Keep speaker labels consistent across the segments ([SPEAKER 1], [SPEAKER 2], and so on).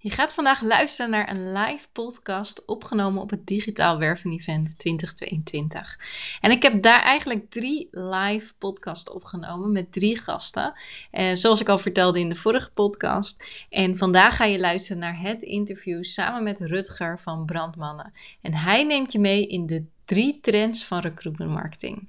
[SPEAKER 1] Je gaat vandaag luisteren naar een live podcast opgenomen op het Digitaal Werven Event 2022. En ik heb daar eigenlijk drie live podcasts opgenomen met drie gasten. Eh, zoals ik al vertelde in de vorige podcast. En vandaag ga je luisteren naar het interview samen met Rutger van Brandmannen. En hij neemt je mee in de drie trends van recruitment marketing.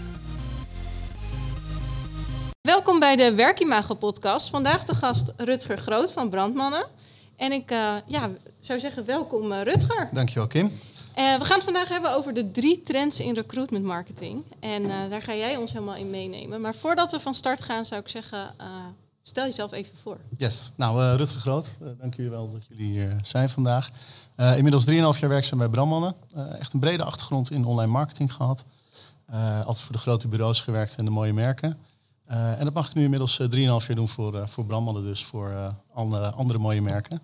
[SPEAKER 1] Welkom bij de Werkimago podcast. Vandaag de gast Rutger Groot van Brandmannen. En ik uh, ja, zou zeggen welkom uh, Rutger.
[SPEAKER 2] Dankjewel Kim. Uh,
[SPEAKER 1] we gaan het vandaag hebben over de drie trends in recruitment marketing. En daar ga jij ons helemaal in meenemen. Maar voordat we van start gaan zou ik zeggen, stel jezelf even voor.
[SPEAKER 2] Yes, nou Rutger Groot, dank jullie wel dat jullie hier zijn vandaag. inmiddels 3,5 jaar werkzaam bij Brandmannen. echt een brede achtergrond in online marketing gehad. altijd voor de grote bureaus gewerkt en de mooie merken. Uh, en dat mag ik nu inmiddels 3,5 uh, jaar doen voor, uh, voor brandmannen, dus voor andere, andere mooie merken.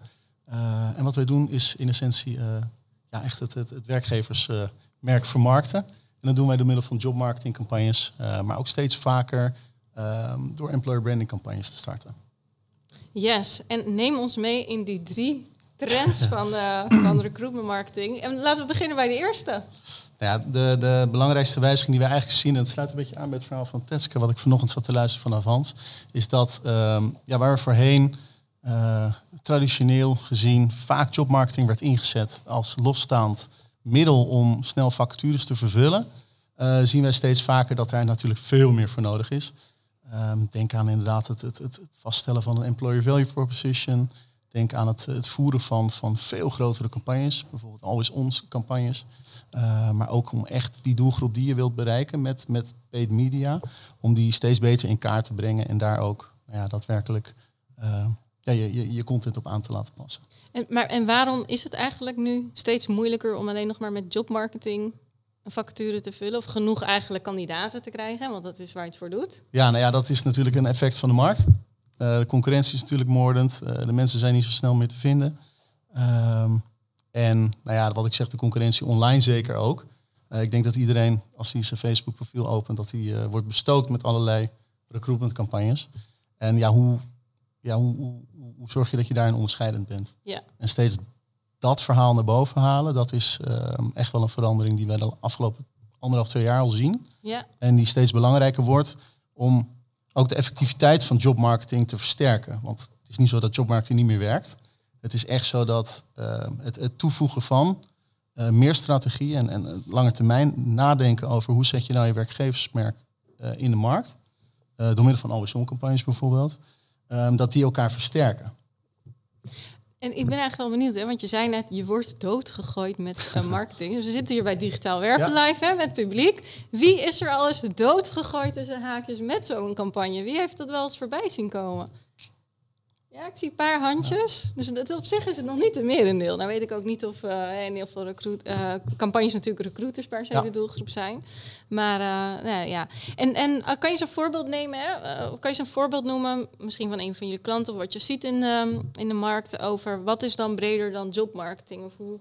[SPEAKER 2] en wat wij doen is in essentie ja, echt het, het, het werkgeversmerk vermarkten. En dat doen wij door middel van jobmarketingcampagnes, maar ook steeds vaker um, door employer branding campagnes te starten.
[SPEAKER 1] Yes, en neem ons mee in die drie trends van, van recruitment marketing. En laten we beginnen bij de eerste.
[SPEAKER 2] Nou ja, de, de belangrijkste wijziging die we eigenlijk zien, en het sluit een beetje aan bij het verhaal van Tetske, wat ik vanochtend zat te luisteren van Avans, is dat um, ja, waar we voorheen uh, traditioneel gezien vaak jobmarketing werd ingezet als losstaand middel om snel vacatures te vervullen, uh, zien wij steeds vaker dat daar natuurlijk veel meer voor nodig is. Um, denk aan inderdaad het, het, het, vaststellen van een employer value proposition. Denk aan het, het voeren van, van veel grotere campagnes, bijvoorbeeld always ons campagnes. Uh, maar ook om echt die doelgroep die je wilt bereiken met, met paid media, om die steeds beter in kaart te brengen en daar ook nou ja, daadwerkelijk uh, ja, je, je, je content op aan te laten passen.
[SPEAKER 1] En, maar, en waarom is het eigenlijk nu steeds moeilijker om alleen nog maar met jobmarketing een vacature te vullen? Of genoeg eigenlijk kandidaten te krijgen? Want dat is waar je het voor doet.
[SPEAKER 2] Ja, nou ja, dat is natuurlijk een effect van de markt. Uh, de concurrentie is natuurlijk moordend. de mensen zijn niet zo snel meer te vinden. Ehm, en nou ja, wat ik zeg, de concurrentie online zeker ook. Uh, ik denk dat iedereen, als hij zijn Facebook profiel opent, dat hij uh, wordt bestookt met allerlei recruitment campagnes. En ja, hoe, ja hoe, hoe, hoe, zorg je dat je daarin onderscheidend bent?
[SPEAKER 1] Ja.
[SPEAKER 2] En steeds dat verhaal naar boven halen, dat is uh, echt wel een verandering die wij de afgelopen anderhalf, twee jaar al zien.
[SPEAKER 1] Ja.
[SPEAKER 2] En die steeds belangrijker wordt om ook de effectiviteit van jobmarketing te versterken. Want het is niet zo dat jobmarketing niet meer werkt. Het is echt zo dat uh, het, toevoegen van uh, meer strategie en, en lange termijn nadenken over hoe zet je nou je werkgeversmerk uh, in de markt, door middel van always campagnes bijvoorbeeld, um, dat die elkaar versterken.
[SPEAKER 1] En ik ben eigenlijk wel benieuwd, hè, want je zei net, je wordt doodgegooid met uh, marketing. Dus we zitten hier bij Digitaal Werven ja. Live hè, met publiek. Wie is er alles doodgegooid tussen haakjes met zo'n campagne? Wie heeft dat wel eens voorbij zien komen? Ja, ik zie een paar handjes. Dus dat, op zich is het nog niet een merendeel. Nou weet ik ook niet of uh, in heel veel recruit, uh, campagnes natuurlijk recruiters per se ja. de doelgroep zijn. Maar uh, nou, ja. En, en kan je zo'n voorbeeld nemen? Hè? of kan je zo'n voorbeeld noemen, misschien van een van jullie klanten, of wat je ziet in de, in de markt over wat is dan breder dan jobmarketing? Of hoe,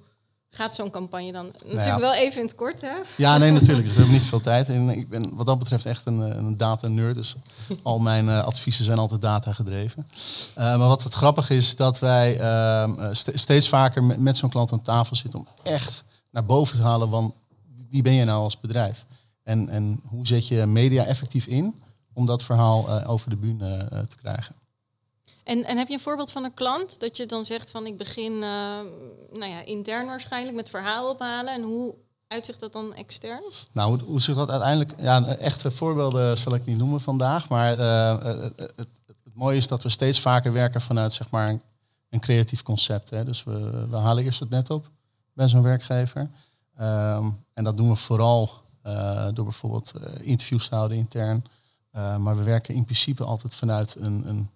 [SPEAKER 1] gaat zo'n campagne dan? Natuurlijk nou ja. wel even in het kort, hè?
[SPEAKER 2] Ja, nee, natuurlijk. Dus we hebben niet veel tijd. En ik ben wat dat betreft echt een, een data-nerd. Dus al mijn uh, adviezen zijn altijd data gedreven. Uh, maar wat het grappig is, dat wij uh, st steeds vaker met, met zo'n klant aan tafel zitten... om echt naar boven te halen van wie ben je nou als bedrijf? En, en hoe zet je media effectief in om dat verhaal over de bühne te krijgen?
[SPEAKER 1] En, en heb je een voorbeeld van een klant dat je dan zegt van ik begin uh, nou ja, intern waarschijnlijk met verhaal ophalen en hoe uitzicht dat dan extern?
[SPEAKER 2] Nou, hoe, zich dat uiteindelijk, ja, echte voorbeelden zal ik niet noemen vandaag, maar uh, het, het, het, mooie is dat we steeds vaker werken vanuit zeg maar een, creatief concept. Hè. Dus we, we halen eerst het net op bij zo'n werkgever. Um, en dat doen we vooral door bijvoorbeeld interviews te houden intern. Maar we werken in principe altijd vanuit een, een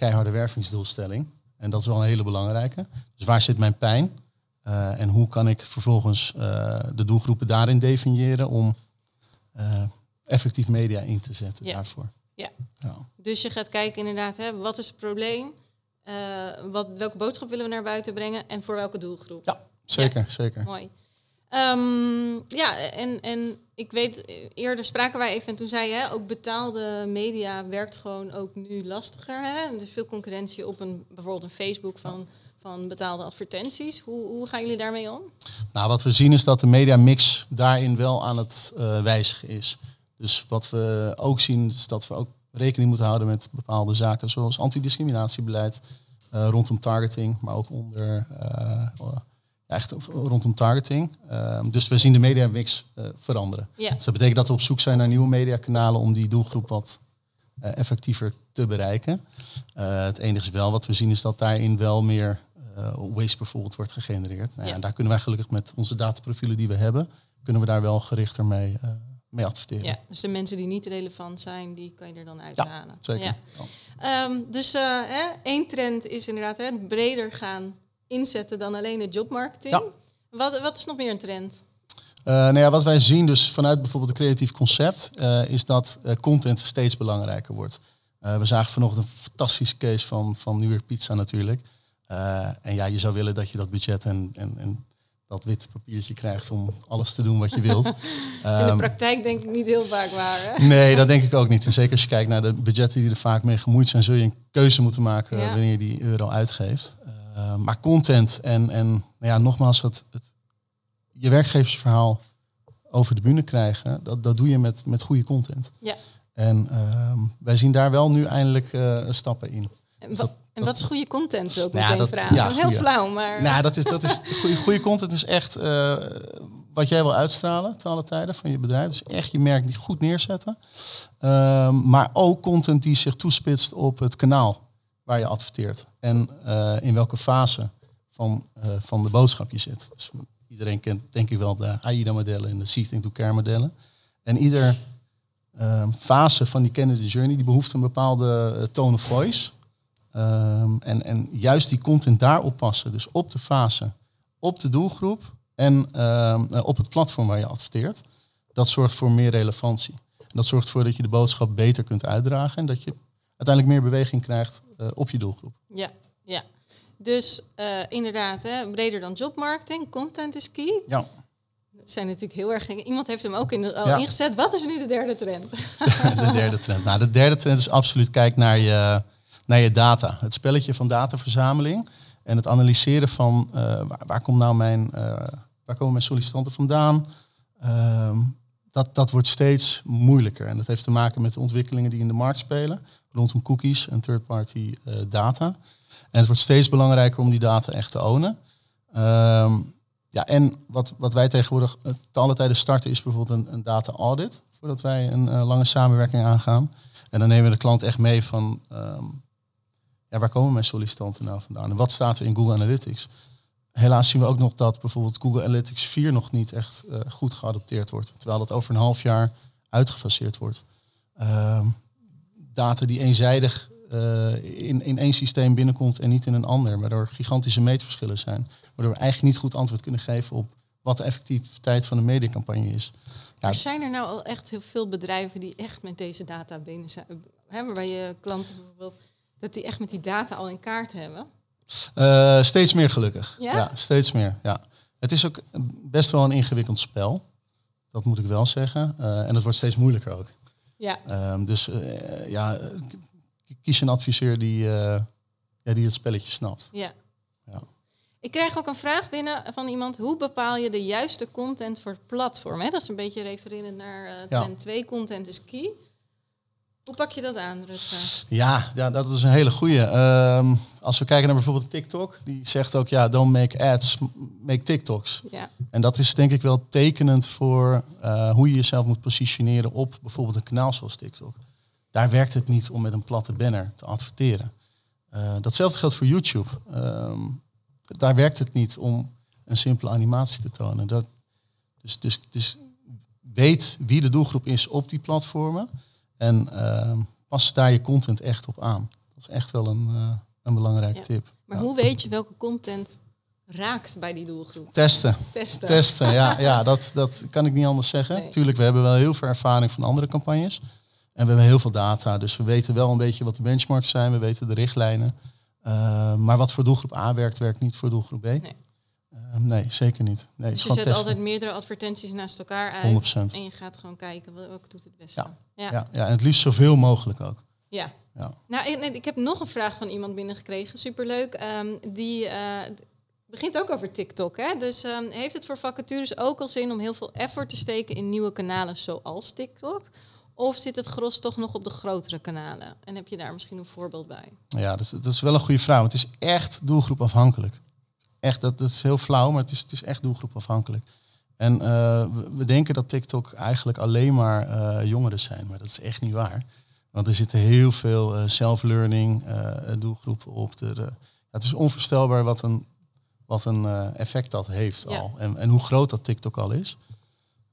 [SPEAKER 2] keiharde wervingsdoelstelling. En dat is wel een hele belangrijke. Dus waar zit mijn pijn? Uh, en hoe kan ik vervolgens uh, de doelgroepen daarin definiëren om effectief media in te zetten
[SPEAKER 1] ja.
[SPEAKER 2] daarvoor?
[SPEAKER 1] Ja. ja. Dus je gaat kijken inderdaad, hè, wat is het probleem? wat, welke boodschap willen we naar buiten brengen en voor welke doelgroep?
[SPEAKER 2] Ja, zeker, zeker.
[SPEAKER 1] Mooi. Um, ja, en, en ik weet, eerder spraken wij even en toen zei je, hè, ook betaalde media werkt gewoon ook nu lastiger. Hè? Dus veel concurrentie op een, bijvoorbeeld een Facebook van, van betaalde advertenties. Hoe, hoe gaan jullie daarmee om?
[SPEAKER 2] Nou, wat we zien is dat de mediamix daarin wel aan het uh, wijzigen is. Dus wat we ook zien is dat we ook rekening moeten houden met bepaalde zaken zoals antidiscriminatiebeleid, uh, rondom targeting, maar ook onder... echt rondom targeting. Ehm, dus we zien de mediamix uh, veranderen.
[SPEAKER 1] Ja.
[SPEAKER 2] Dus dat betekent dat we op zoek zijn naar nieuwe mediakanalen om die doelgroep wat uh, effectiever te bereiken. Uh, het enige is wel wat we zien is dat daarin wel meer waste bijvoorbeeld wordt gegenereerd. Nou, ja. En daar kunnen wij gelukkig met onze dataprofielen die we hebben, kunnen we daar wel gerichter mee, mee adverteren.
[SPEAKER 1] Ja, dus de mensen die niet relevant zijn, die kan je er dan uithalen.
[SPEAKER 2] Ja, zeker. Ja.
[SPEAKER 1] Um, dus hè, één trend is inderdaad hè, breder gaan inzetten dan alleen de jobmarketing.
[SPEAKER 2] Ja.
[SPEAKER 1] Wat, wat is nog meer een trend?
[SPEAKER 2] Uh, nou ja, wat wij zien dus vanuit bijvoorbeeld een creatief concept, uh, is dat uh, content steeds belangrijker wordt. we zagen vanochtend een fantastische case van, van New York Pizza natuurlijk. en ja, je zou willen dat je dat budget en, en, en dat witte papiertje krijgt om alles te doen wat je wilt.
[SPEAKER 1] in de praktijk denk ik niet heel vaak waar. Hè?
[SPEAKER 2] Nee, dat denk ik ook niet. En zeker als je kijkt naar de budgetten die er vaak mee gemoeid zijn, zul je een keuze moeten maken ja. wanneer je die euro uitgeeft. Uh, maar content en, en nou ja, nogmaals, het, het, je werkgeversverhaal over de bühne krijgen, dat, dat doe je met, met goede content.
[SPEAKER 1] Ja.
[SPEAKER 2] En uh, wij zien daar wel nu eindelijk uh, stappen in.
[SPEAKER 1] En, dus dat, en wat is goede content, wil ik nou, meteen dat, vragen. Ja, Heel flauw, maar...
[SPEAKER 2] Nou, dat is, dat is, goede, goede content is echt wat jij wil uitstralen te alle tijden van je bedrijf. Dus echt je merk die goed neerzetten. Ehm, maar ook content die zich toespitst op het kanaal waar je adverteert. En uh, in welke fase van, uh, van de boodschap je zit. Dus iedereen kent denk ik wel de AIDA-modellen en de See Think to Care modellen. En ieder uh, fase van die candidate journey die behoeft een bepaalde uh, tone of voice. Um, en, en juist die content daarop passen. Dus op de fase, op de doelgroep en uh, op het platform waar je adverteert. Dat zorgt voor meer relevantie. Dat zorgt ervoor dat je de boodschap beter kunt uitdragen en dat je uiteindelijk meer beweging krijgt op je doelgroep.
[SPEAKER 1] Ja, ja. Dus uh, inderdaad, hè, breder dan jobmarketing, content is key.
[SPEAKER 2] Ja.
[SPEAKER 1] Zijn natuurlijk heel erg. Iemand heeft hem ook in de, al ja. ingezet. Wat is nu de derde trend?
[SPEAKER 2] de derde trend. Nou, de derde trend is absoluut kijk naar je, naar je data. Het spelletje van dataverzameling en het analyseren van uh, waar, waar, komt nou mijn, waar komen mijn sollicitanten vandaan? Ehm, dat, dat wordt steeds moeilijker. En dat heeft te maken met de ontwikkelingen die in de markt spelen rondom cookies en third-party uh, data. En het wordt steeds belangrijker om die data echt te ownen. Um, ja, en wat, wat wij tegenwoordig te alle tijden starten is bijvoorbeeld een, een data audit. Voordat wij een uh, lange samenwerking aangaan. En dan nemen we de klant echt mee van um, ja, waar komen mijn sollicitanten nou vandaan? En wat staat er in Google Analytics? Helaas zien we ook nog dat bijvoorbeeld Google Analytics 4 nog niet echt uh, goed geadopteerd wordt. Terwijl dat over een half jaar uitgefaseerd wordt. Um, data die eenzijdig uh, in, in één systeem binnenkomt en niet in een ander. Waardoor gigantische meetverschillen zijn. Waardoor we eigenlijk niet goed antwoord kunnen geven op wat de effectiviteit van een mediacampagne is.
[SPEAKER 1] Ja. Er zijn er nou al echt heel veel bedrijven die echt met deze data binnen zijn. Hè, waarbij je klanten bijvoorbeeld, dat die echt met die data al in kaart hebben?
[SPEAKER 2] Uh, steeds meer gelukkig.
[SPEAKER 1] Ja?
[SPEAKER 2] ja? steeds meer. Ja. Het is ook best wel een ingewikkeld spel. Dat moet ik wel zeggen. Uh, en het wordt steeds moeilijker ook.
[SPEAKER 1] Ja.
[SPEAKER 2] Um, dus uh, ja, kies een adviseur die, ja, die het spelletje snapt.
[SPEAKER 1] Ja.
[SPEAKER 2] ja.
[SPEAKER 1] Ik krijg ook een vraag binnen van iemand. Hoe bepaal je de juiste content voor het platform? Hè? Dat is een beetje refererend naar trend ja. 2. Content is key. Hoe pak je dat aan, Rutger?
[SPEAKER 2] Ja, ja, dat is een hele goede. Um, als we kijken naar bijvoorbeeld TikTok, die zegt ook ja, don't make ads, make TikToks.
[SPEAKER 1] Ja.
[SPEAKER 2] En dat is denk ik wel tekenend voor uh, hoe je jezelf moet positioneren op bijvoorbeeld een kanaal zoals TikTok. Daar werkt het niet om met een platte banner te adverteren. Uh, datzelfde geldt voor YouTube. Um, daar werkt het niet om een simpele animatie te tonen. Dat, dus, dus, dus weet wie de doelgroep is op die platformen. En ehm, pas daar je content echt op aan. Dat is echt wel een, uh, een belangrijke
[SPEAKER 1] Ja.
[SPEAKER 2] tip.
[SPEAKER 1] Maar
[SPEAKER 2] Ja.
[SPEAKER 1] hoe weet je welke content raakt bij die doelgroep?
[SPEAKER 2] Testen.
[SPEAKER 1] Testen.
[SPEAKER 2] Testen, ja, ja dat, dat kan ik niet anders zeggen.
[SPEAKER 1] Nee.
[SPEAKER 2] Tuurlijk, we hebben wel heel veel ervaring van andere campagnes. En we hebben heel veel data. Dus we weten wel een beetje wat de benchmarks zijn. We weten de richtlijnen. Uh, maar wat voor doelgroep A werkt, werkt niet voor doelgroep B.
[SPEAKER 1] Nee.
[SPEAKER 2] Uh, nee, zeker niet. Nee,
[SPEAKER 1] Dus je zet
[SPEAKER 2] testen.
[SPEAKER 1] altijd meerdere advertenties naast elkaar uit.
[SPEAKER 2] 100%.
[SPEAKER 1] En je gaat gewoon kijken wel- welke doet het beste.
[SPEAKER 2] Ja.
[SPEAKER 1] Ja.
[SPEAKER 2] Ja, ja, en het liefst zoveel mogelijk ook.
[SPEAKER 1] Ja.
[SPEAKER 2] Ja.
[SPEAKER 1] Nou, ik heb nog een vraag van iemand binnengekregen. Superleuk. Ehm, die eh, begint ook over TikTok. Hè? Dus ehm, heeft het voor vacatures ook al zin om heel veel effort te steken in nieuwe kanalen zoals TikTok? Of zit het gros toch nog op de grotere kanalen? En heb je daar misschien een voorbeeld bij?
[SPEAKER 2] Ja, dat is, dat is wel een goede vraag. Het is echt doelgroepafhankelijk. Echt, dat, dat is heel flauw, maar het is, het is echt doelgroepafhankelijk. En uh, we, we, denken dat TikTok eigenlijk alleen maar uh, jongeren zijn, maar dat is echt niet waar. Want er zitten heel veel uh, self-learning doelgroepen op. Ja, het is onvoorstelbaar wat een, wat een effect dat heeft
[SPEAKER 1] Ja.
[SPEAKER 2] al. En, en hoe groot dat TikTok al is.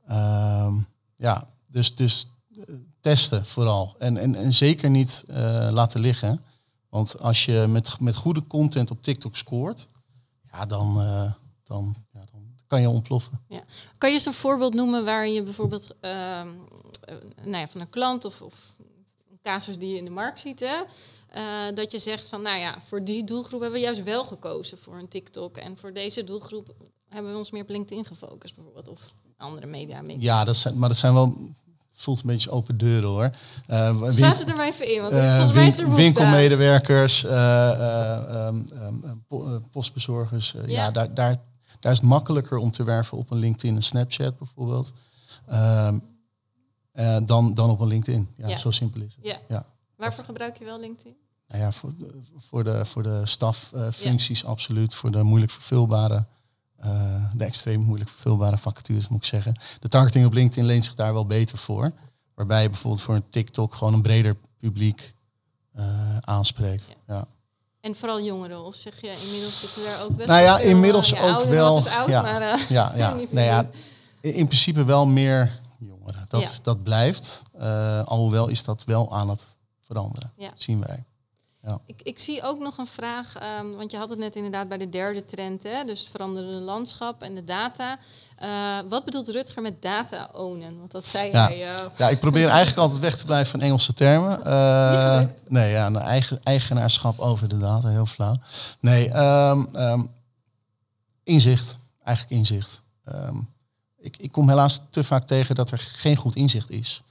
[SPEAKER 2] Ehm, ja, dus, dus testen vooral. En, en, en zeker niet uh, laten liggen. Want als je met, met goede content op TikTok scoort, ja, dan, uh, dan, ja, dan kan je ontploffen.
[SPEAKER 1] Ja. Kan je eens een voorbeeld noemen waarin je bijvoorbeeld uh, nou ja, van een klant of, of, casus die je in de markt ziet, hè, uh, dat je zegt van, nou ja, voor die doelgroep hebben we juist wel gekozen voor een TikTok en voor deze doelgroep hebben we ons meer op LinkedIn gefocust bijvoorbeeld of andere media.
[SPEAKER 2] Ja, dat zijn, maar dat zijn wel voelt een beetje open deuren hoor.
[SPEAKER 1] Uh, Staan ze er maar even in, want
[SPEAKER 2] uh,
[SPEAKER 1] volgens mij is er
[SPEAKER 2] winkelmedewerkers, uh, um, um, po postbezorgers. Ja, ja daar, daar, daar is het makkelijker om te werven op een LinkedIn en Snapchat bijvoorbeeld. Um, dan, dan op een LinkedIn. Ja,
[SPEAKER 1] ja.
[SPEAKER 2] zo simpel is het.
[SPEAKER 1] Ja.
[SPEAKER 2] ja.
[SPEAKER 1] Waarvoor gebruik je wel LinkedIn?
[SPEAKER 2] Nou ja, voor de, voor de, voor de staffuncties absoluut. Voor de moeilijk vervulbare uh, de extreem moeilijk vervulbare vacatures, moet ik zeggen. De targeting op LinkedIn leent zich daar wel beter voor. Waarbij je bijvoorbeeld voor een TikTok gewoon een breder publiek uh, aanspreekt. Ja.
[SPEAKER 1] En vooral jongeren, of zeg je inmiddels zitten daar ook best
[SPEAKER 2] Nou ja,
[SPEAKER 1] veel,
[SPEAKER 2] inmiddels
[SPEAKER 1] ja,
[SPEAKER 2] ook
[SPEAKER 1] ouderen,
[SPEAKER 2] wel.
[SPEAKER 1] Wat is oud,
[SPEAKER 2] ja,
[SPEAKER 1] maar, uh,
[SPEAKER 2] ja, ja. nee, ja, in principe wel meer jongeren. Dat, ja. dat blijft. Uh, alhoewel is dat wel aan het veranderen,
[SPEAKER 1] ja.
[SPEAKER 2] zien wij. Ja.
[SPEAKER 1] Ik, ik zie ook nog een vraag, um, want je had het net inderdaad bij de derde trend, hè, dus het veranderende landschap en de data. Uh, wat bedoelt Rutger met data ownen? Want dat zei
[SPEAKER 2] ja.
[SPEAKER 1] jij. Uh...
[SPEAKER 2] Ja, ik probeer eigenlijk altijd weg te blijven van Engelse termen. Uh, nee, ja, een eigen, eigenaarschap over de data, heel flauw. Nee, um, um, inzicht, eigenlijk inzicht. Ik, ik kom helaas te vaak tegen dat er geen goed inzicht is.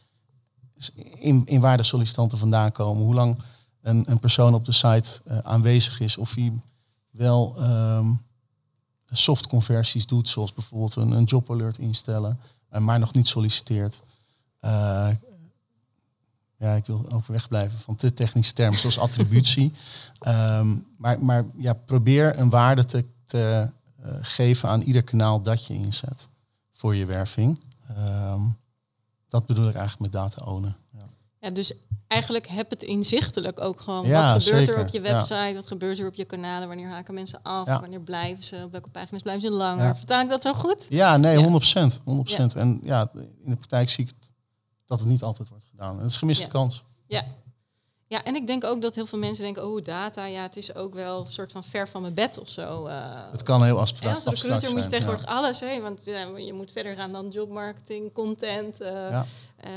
[SPEAKER 2] In, in waar de sollicitanten vandaan komen, hoe lang een, een persoon op de site uh, aanwezig is, of hij wel um, soft conversies doet, zoals bijvoorbeeld een, een job alert instellen, uh, maar nog niet solliciteert. Uh, ja, ik wil ook wegblijven van te technische termen, zoals attributie. um, maar maar ja, probeer een waarde te, te geven aan ieder kanaal dat je inzet voor je werving. Um, dat bedoel ik eigenlijk met data ownen. Ja.
[SPEAKER 1] Ja, dus eigenlijk heb het inzichtelijk ook gewoon.
[SPEAKER 2] Ja,
[SPEAKER 1] wat gebeurt
[SPEAKER 2] zeker.
[SPEAKER 1] er op je website? Wat gebeurt er op je kanalen? Wanneer haken mensen af? Wanneer blijven ze? Op welke pagina's blijven ze langer? Vertaal ik dat zo goed?
[SPEAKER 2] Ja, nee,
[SPEAKER 1] Ja.
[SPEAKER 2] 100 procent. 100 En ja, in de praktijk zie ik dat het niet altijd wordt gedaan. Het is gemiste kans.
[SPEAKER 1] Ja. Ja, en ik denk ook dat heel veel mensen denken, oh, data, ja, het is ook wel een soort van ver van mijn bed of zo. eh.
[SPEAKER 2] Het kan heel abstract,
[SPEAKER 1] als
[SPEAKER 2] abstract
[SPEAKER 1] recruiter moet je
[SPEAKER 2] zijn,
[SPEAKER 1] tegenwoordig alles, hè, want ja, je moet verder gaan dan jobmarketing, content, eh,
[SPEAKER 2] Ja.
[SPEAKER 1] eh,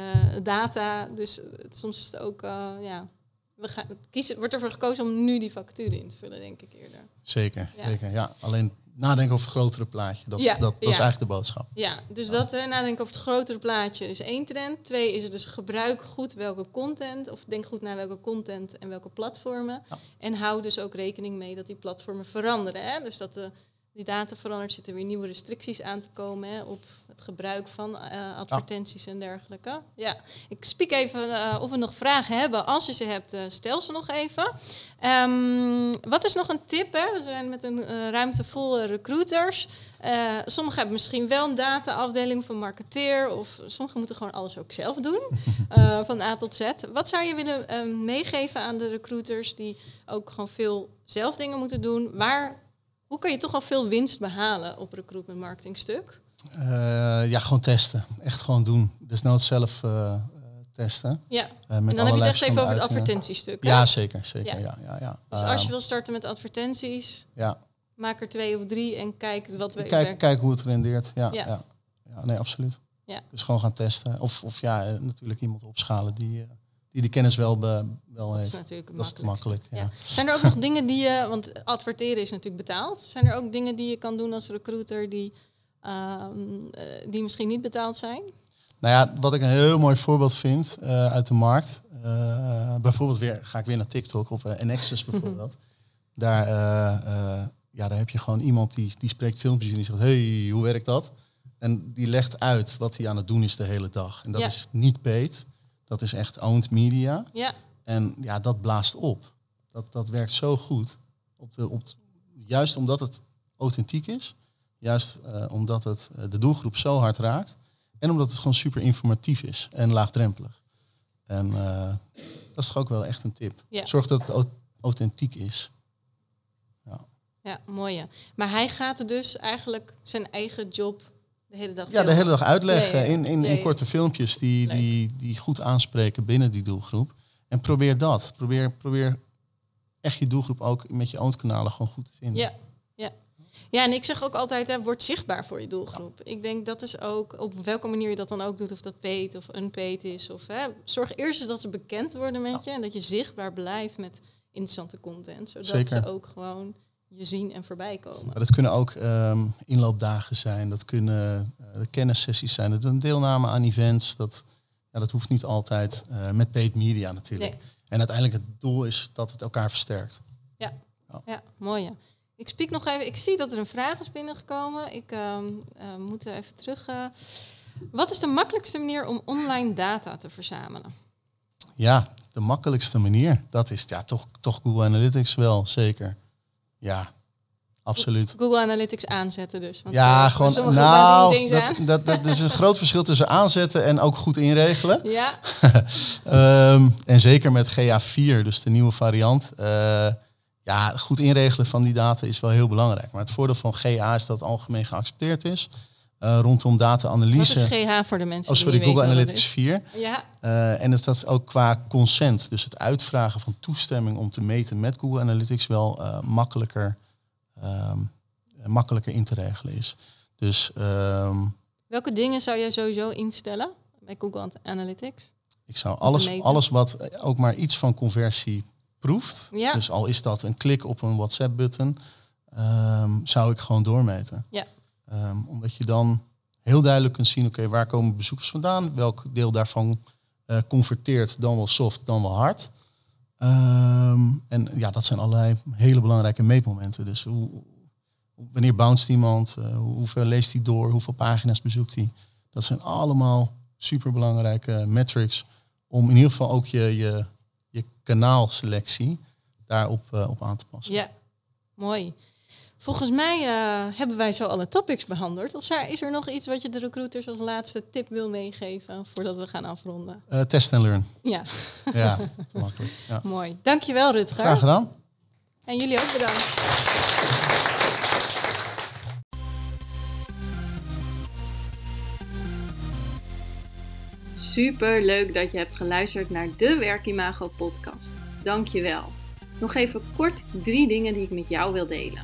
[SPEAKER 1] data. Dus soms is het ook, ja, we gaan kiezen, wordt ervoor gekozen om nu die vacature in te vullen, denk ik eerder.
[SPEAKER 2] Zeker, zeker. Ja, alleen nadenken over het grotere plaatje. Dat
[SPEAKER 1] Ja,
[SPEAKER 2] dat, dat is eigenlijk de boodschap.
[SPEAKER 1] Ja, dus dat hè, nadenken over het grotere plaatje is één trend. Twee is het dus gebruik goed welke content, of denk goed naar welke content en welke platformen. En hou dus ook rekening mee dat die platformen veranderen. Hè? Dus dat de, die data verandert, zitten weer nieuwe restricties aan te komen hè, op het gebruik van eh, advertenties en dergelijke. Ja, ik spiek even eh, of we nog vragen hebben. Als je ze hebt, eh, stel ze nog even. Ehm, wat is nog een tip? Hè? We zijn met een ruimte vol recruiters. Sommigen hebben misschien wel een data-afdeling van marketeer. Of sommigen moeten gewoon alles ook zelf doen. van A tot Z. Wat zou je willen meegeven aan de recruiters die ook gewoon veel zelf dingen moeten doen? Waar, hoe kan je toch al veel winst behalen op recruitment marketing stuk?
[SPEAKER 2] Eh, ja, gewoon testen. Echt gewoon doen. Dus nooit zelf eh, testen.
[SPEAKER 1] Ja,
[SPEAKER 2] eh, met
[SPEAKER 1] en dan heb je het echt even over het advertentiestuk. hè?
[SPEAKER 2] Ja, zeker. zeker
[SPEAKER 1] Ja.
[SPEAKER 2] ja. Ja, ja,
[SPEAKER 1] Dus als je
[SPEAKER 2] Ehm,
[SPEAKER 1] wil starten met advertenties,
[SPEAKER 2] ja.
[SPEAKER 1] maak er twee of drie en kijk wat we
[SPEAKER 2] Kijk, kijk hoe het rendeert. Ja,
[SPEAKER 1] Ja.
[SPEAKER 2] ja. nee, absoluut.
[SPEAKER 1] Ja.
[SPEAKER 2] Dus gewoon gaan testen. Of, of ja, eh, natuurlijk iemand opschalen die, eh, die die kennis wel, be- wel
[SPEAKER 1] Dat is
[SPEAKER 2] heeft.
[SPEAKER 1] natuurlijk
[SPEAKER 2] Dat is
[SPEAKER 1] makkelijkste.
[SPEAKER 2] makkelijk. Ja.
[SPEAKER 1] Ja. Zijn er ook nog dingen die je, want adverteren is natuurlijk betaald. Zijn er ook dingen die je kan doen als recruiter die, ehm, eh, die misschien niet betaald zijn?
[SPEAKER 2] Nou ja, wat ik een heel mooi voorbeeld vind eh, uit de markt. eh, bijvoorbeeld weer, ga ik weer naar TikTok op uh, Nexus bijvoorbeeld. daar, ja, daar heb je gewoon iemand die, die spreekt filmpjes en die zegt, hey, hoe werkt dat? En die legt uit wat hij aan het doen is de hele dag. En dat
[SPEAKER 1] Ja.
[SPEAKER 2] is niet paid. Dat is echt owned media.
[SPEAKER 1] Ja,
[SPEAKER 2] En ja, dat blaast op. Dat, dat werkt zo goed. Op de, op, juist omdat het authentiek is. Juist eh, omdat het eh, de doelgroep zo hard raakt. En omdat het gewoon super informatief is en laagdrempelig. En eh, dat is toch ook wel echt een tip.
[SPEAKER 1] Ja.
[SPEAKER 2] Zorg dat het au- authentiek is.
[SPEAKER 1] ja, mooi. Ja. Maar hij gaat dus eigenlijk zijn eigen job de hele dag
[SPEAKER 2] Ja, de hele dag uitleggen in, in, in korte filmpjes die,
[SPEAKER 1] Leuk.
[SPEAKER 2] die, die goed aanspreken binnen die doelgroep. En probeer dat. Probeer, probeer echt je doelgroep ook met je own kanalen gewoon goed te vinden.
[SPEAKER 1] Ja, ja. ja, en ik zeg ook altijd, hè, word zichtbaar voor je doelgroep. Ik denk dat is ook, op welke manier je dat dan ook doet, of dat paid of unpaid is. Of, hè, zorg eerst eens dat ze bekend worden met je en dat je zichtbaar blijft met interessante content. Zodat
[SPEAKER 2] Zeker.
[SPEAKER 1] ze ook gewoon je zien en voorbij komen.
[SPEAKER 2] Maar dat kunnen ook ehm, inloopdagen zijn, dat kunnen eh, kennissessies zijn, dat een deelname aan events. Dat, ja, dat hoeft niet altijd eh, met paid media natuurlijk.
[SPEAKER 1] Nee.
[SPEAKER 2] En uiteindelijk het doel is dat het elkaar versterkt.
[SPEAKER 1] Ja, mooi. Ja. Ik spreek nog even. Ik zie dat er een vraag is binnengekomen. Ik ehm, eh, moet even terug. wat is de makkelijkste manier om online data te verzamelen?
[SPEAKER 2] Ja, de makkelijkste manier, dat is ja, toch, toch Google Analytics wel, zeker. Ja, absoluut.
[SPEAKER 1] Google Analytics aanzetten dus. Want,
[SPEAKER 2] Ja,
[SPEAKER 1] eh,
[SPEAKER 2] gewoon, nou, dat, dat, dat is een groot verschil tussen aanzetten en ook goed inregelen.
[SPEAKER 1] Ja,
[SPEAKER 2] Ehm, en zeker met GA4, dus de nieuwe variant. eh, ja, goed inregelen van die data is wel heel belangrijk. Maar het voordeel van GA is dat het algemeen geaccepteerd is. Eh, rondom
[SPEAKER 1] wat
[SPEAKER 2] data-analyse.
[SPEAKER 1] is GH voor de mensen
[SPEAKER 2] Oh, sorry, Google Analytics 4.
[SPEAKER 1] het is? Ja,
[SPEAKER 2] Eh, en dat dat ook qua consent, dus het uitvragen van toestemming om te meten met Google Analytics wel eh, makkelijker, ehm, eh, makkelijker in te regelen is. Dus ehm,
[SPEAKER 1] welke dingen zou jij sowieso instellen bij Google Analytics?
[SPEAKER 2] ik zou alles, alles wat ook maar iets van conversie proeft,
[SPEAKER 1] Ja.
[SPEAKER 2] dus al is dat een klik op een WhatsApp-button, ehm, zou ik gewoon doormeten.
[SPEAKER 1] Ja.
[SPEAKER 2] Ehm, omdat je dan heel duidelijk kunt zien, oké, waar komen bezoekers vandaan? Welk deel daarvan eh, converteert dan wel soft, dan wel hard? Ehm, en ja, dat zijn allerlei hele belangrijke meetmomenten. Dus hoe, wanneer bounce iemand? Hoe- hoeveel leest hij door? Hoeveel pagina's bezoekt hij? Dat zijn allemaal superbelangrijke metrics om in ieder geval ook je, je, je kanaalselectie daarop eh, op aan te passen.
[SPEAKER 1] Ja, mooi. Volgens mij eh, hebben wij zo alle topics behandeld. Of zijn- is er nog iets wat je de recruiters als laatste tip wil meegeven voordat we gaan afronden?
[SPEAKER 2] Eh, test en learn.
[SPEAKER 1] Ja,
[SPEAKER 2] Ja, te makkelijk. Ja.
[SPEAKER 1] mooi. Dankjewel Rutger.
[SPEAKER 2] Graag gedaan.
[SPEAKER 1] En jullie ook bedankt. Super leuk dat je hebt geluisterd naar de Werkimago podcast. Dankjewel. Nog even kort drie dingen die ik met jou wil delen.